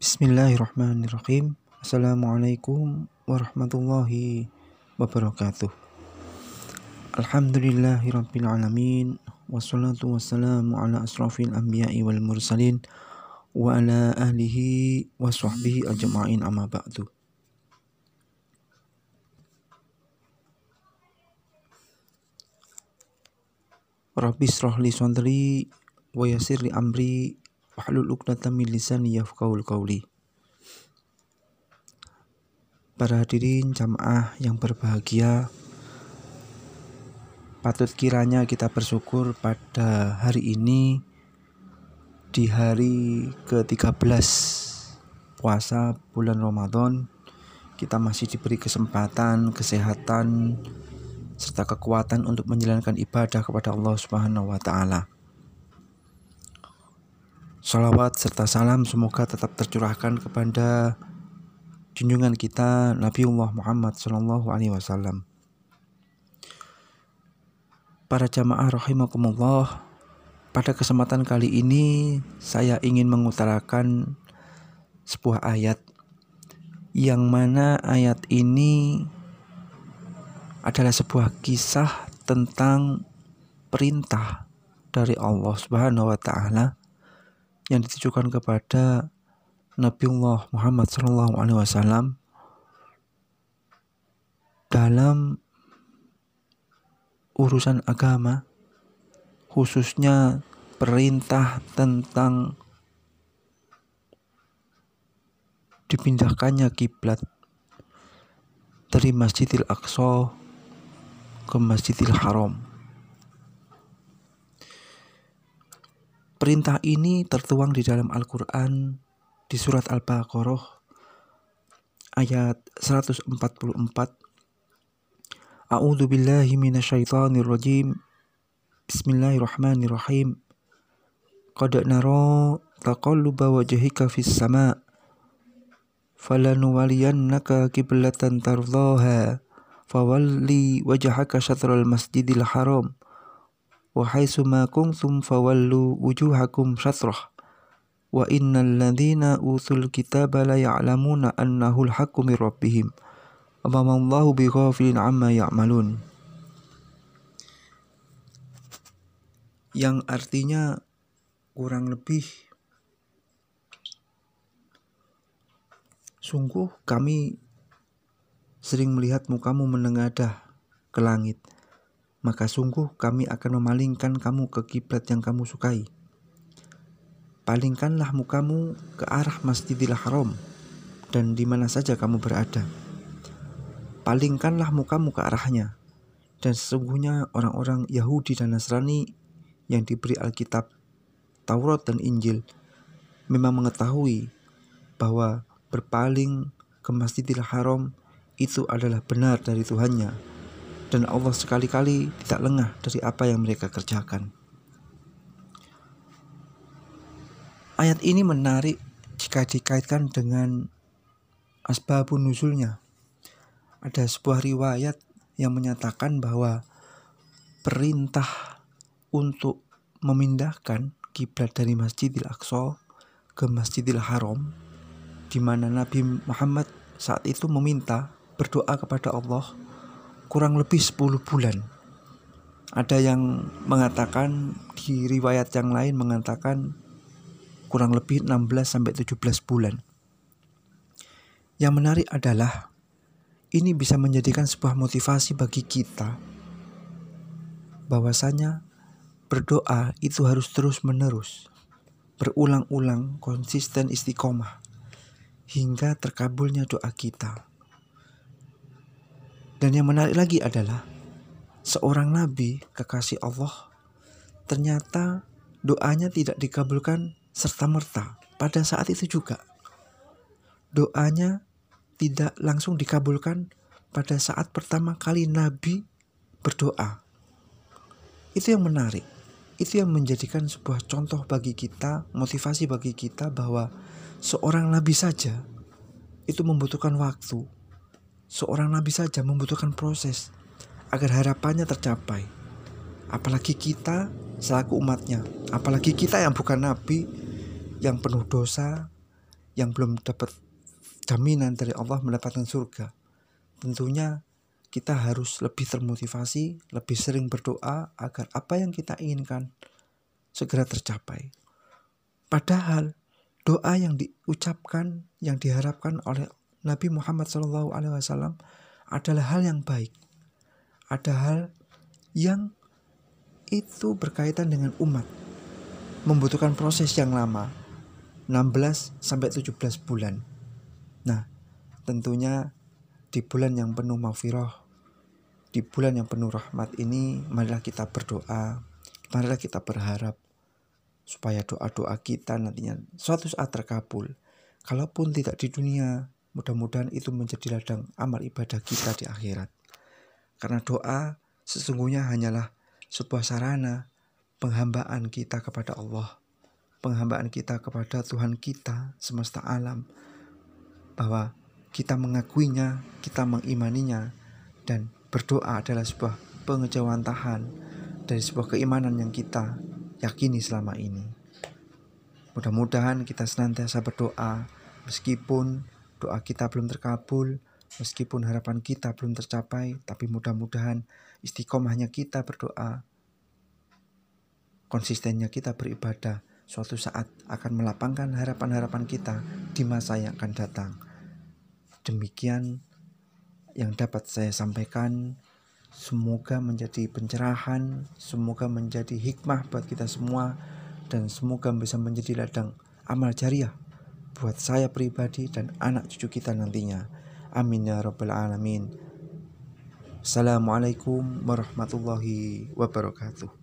Bismillahirrahmanirrahim. Assalamualaikum warahmatullahi wabarakatuh. Alhamdulillahirabbil wassalatu wassalamu ala asrafil anbiya'i wal mursalin wa ala alihi wa sahbihi ajma'in amma ba'du. Rabbi srah li sadri wa yassir li amri wahlul 'uqdatam min lisani yafqahul qawli. Para hadirin jamaah yang berbahagia, patut kiranya kita bersyukur pada hari ini di hari ke-13 puasa bulan Ramadan kita masih diberi kesempatan, kesehatan, serta kekuatan untuk menjalankan ibadah kepada Allah Subhanahu wa taala. Salawat serta salam semoga tetap tercurahkan kepada junjungan kita Nabiullah Muhammad Sallallahu Alaihi Wasallam. Para jamaah rahimakumullah, pada kesempatan kali ini saya ingin mengutarakan sebuah ayat yang mana ayat ini adalah sebuah kisah tentang perintah dari Allah Subhanahu wa taala yang ditujukan kepada Nabiullah Muhammad Sallallahu Alaihi Wasallam dalam urusan agama, khususnya perintah tentang dipindahkannya kiblat dari Masjidil Aqsa ke Masjidil Haram. Perintah ini tertuang di dalam Al-Quran di surat Al-Baqarah ayat 144. A'udzu billahi minasyaitonir rajim. Bismillahirrahmanirrahim. Qad nara taqalluba wajhika fis sama' falanuwaliyannaka qiblatan tardhaha fawalli wajhaka syatral masjidil haram wa haitsu ma kuntum fawallu wujuhakum syatrah wa innal ladzina utul kitaba la ya'lamuna annahu al-haqqu mir rabbihim. Wa ma Allahu bighafilin amma ya'malun. Yang artinya kurang lebih sungguh kami sering melihat mukamu menengadah ke langit maka sungguh kami akan memalingkan kamu ke kiblat yang kamu sukai. Palingkanlah mukamu ke arah Masjidil Haram dan di mana saja kamu berada. Palingkanlah mukamu ke arahnya. Dan sesungguhnya orang-orang Yahudi dan Nasrani yang diberi Alkitab, Taurat dan Injil memang mengetahui bahwa berpaling ke Masjidil Haram itu adalah benar dari Tuhannya dan Allah sekali-kali tidak lengah dari apa yang mereka kerjakan. Ayat ini menarik jika dikaitkan dengan asbabun nuzulnya. Ada sebuah riwayat yang menyatakan bahwa perintah untuk memindahkan kiblat dari Masjidil Aqsa ke Masjidil Haram di mana Nabi Muhammad saat itu meminta berdoa kepada Allah kurang lebih 10 bulan. Ada yang mengatakan di riwayat yang lain mengatakan kurang lebih 16 sampai 17 bulan. Yang menarik adalah ini bisa menjadikan sebuah motivasi bagi kita bahwasanya berdoa itu harus terus-menerus, berulang-ulang, konsisten istiqomah hingga terkabulnya doa kita. Dan yang menarik lagi adalah seorang nabi kekasih Allah ternyata doanya tidak dikabulkan serta-merta pada saat itu juga. Doanya tidak langsung dikabulkan pada saat pertama kali nabi berdoa. Itu yang menarik. Itu yang menjadikan sebuah contoh bagi kita, motivasi bagi kita bahwa seorang nabi saja itu membutuhkan waktu, seorang nabi saja membutuhkan proses agar harapannya tercapai. Apalagi kita selaku umatnya, apalagi kita yang bukan nabi, yang penuh dosa, yang belum dapat jaminan dari Allah mendapatkan surga. Tentunya kita harus lebih termotivasi, lebih sering berdoa agar apa yang kita inginkan segera tercapai. Padahal doa yang diucapkan, yang diharapkan oleh Nabi Muhammad SAW adalah hal yang baik. Ada hal yang itu berkaitan dengan umat, membutuhkan proses yang lama, 16 sampai 17 bulan. Nah, tentunya di bulan yang penuh mafiroh, di bulan yang penuh rahmat ini, marilah kita berdoa, marilah kita berharap supaya doa-doa kita nantinya suatu saat terkabul. Kalaupun tidak di dunia, mudah-mudahan itu menjadi ladang amal ibadah kita di akhirat. Karena doa sesungguhnya hanyalah sebuah sarana penghambaan kita kepada Allah, penghambaan kita kepada Tuhan kita semesta alam, bahwa kita mengakuinya, kita mengimaninya, dan berdoa adalah sebuah pengejawantahan dari sebuah keimanan yang kita yakini selama ini. Mudah-mudahan kita senantiasa berdoa meskipun doa kita belum terkabul, meskipun harapan kita belum tercapai, tapi mudah-mudahan istiqomahnya kita berdoa, konsistennya kita beribadah, suatu saat akan melapangkan harapan-harapan kita di masa yang akan datang. Demikian yang dapat saya sampaikan. Semoga menjadi pencerahan, semoga menjadi hikmah buat kita semua, dan semoga bisa menjadi ladang amal jariah buat saya pribadi dan anak cucu kita nantinya. Amin ya Rabbal 'Alamin. Assalamualaikum warahmatullahi wabarakatuh.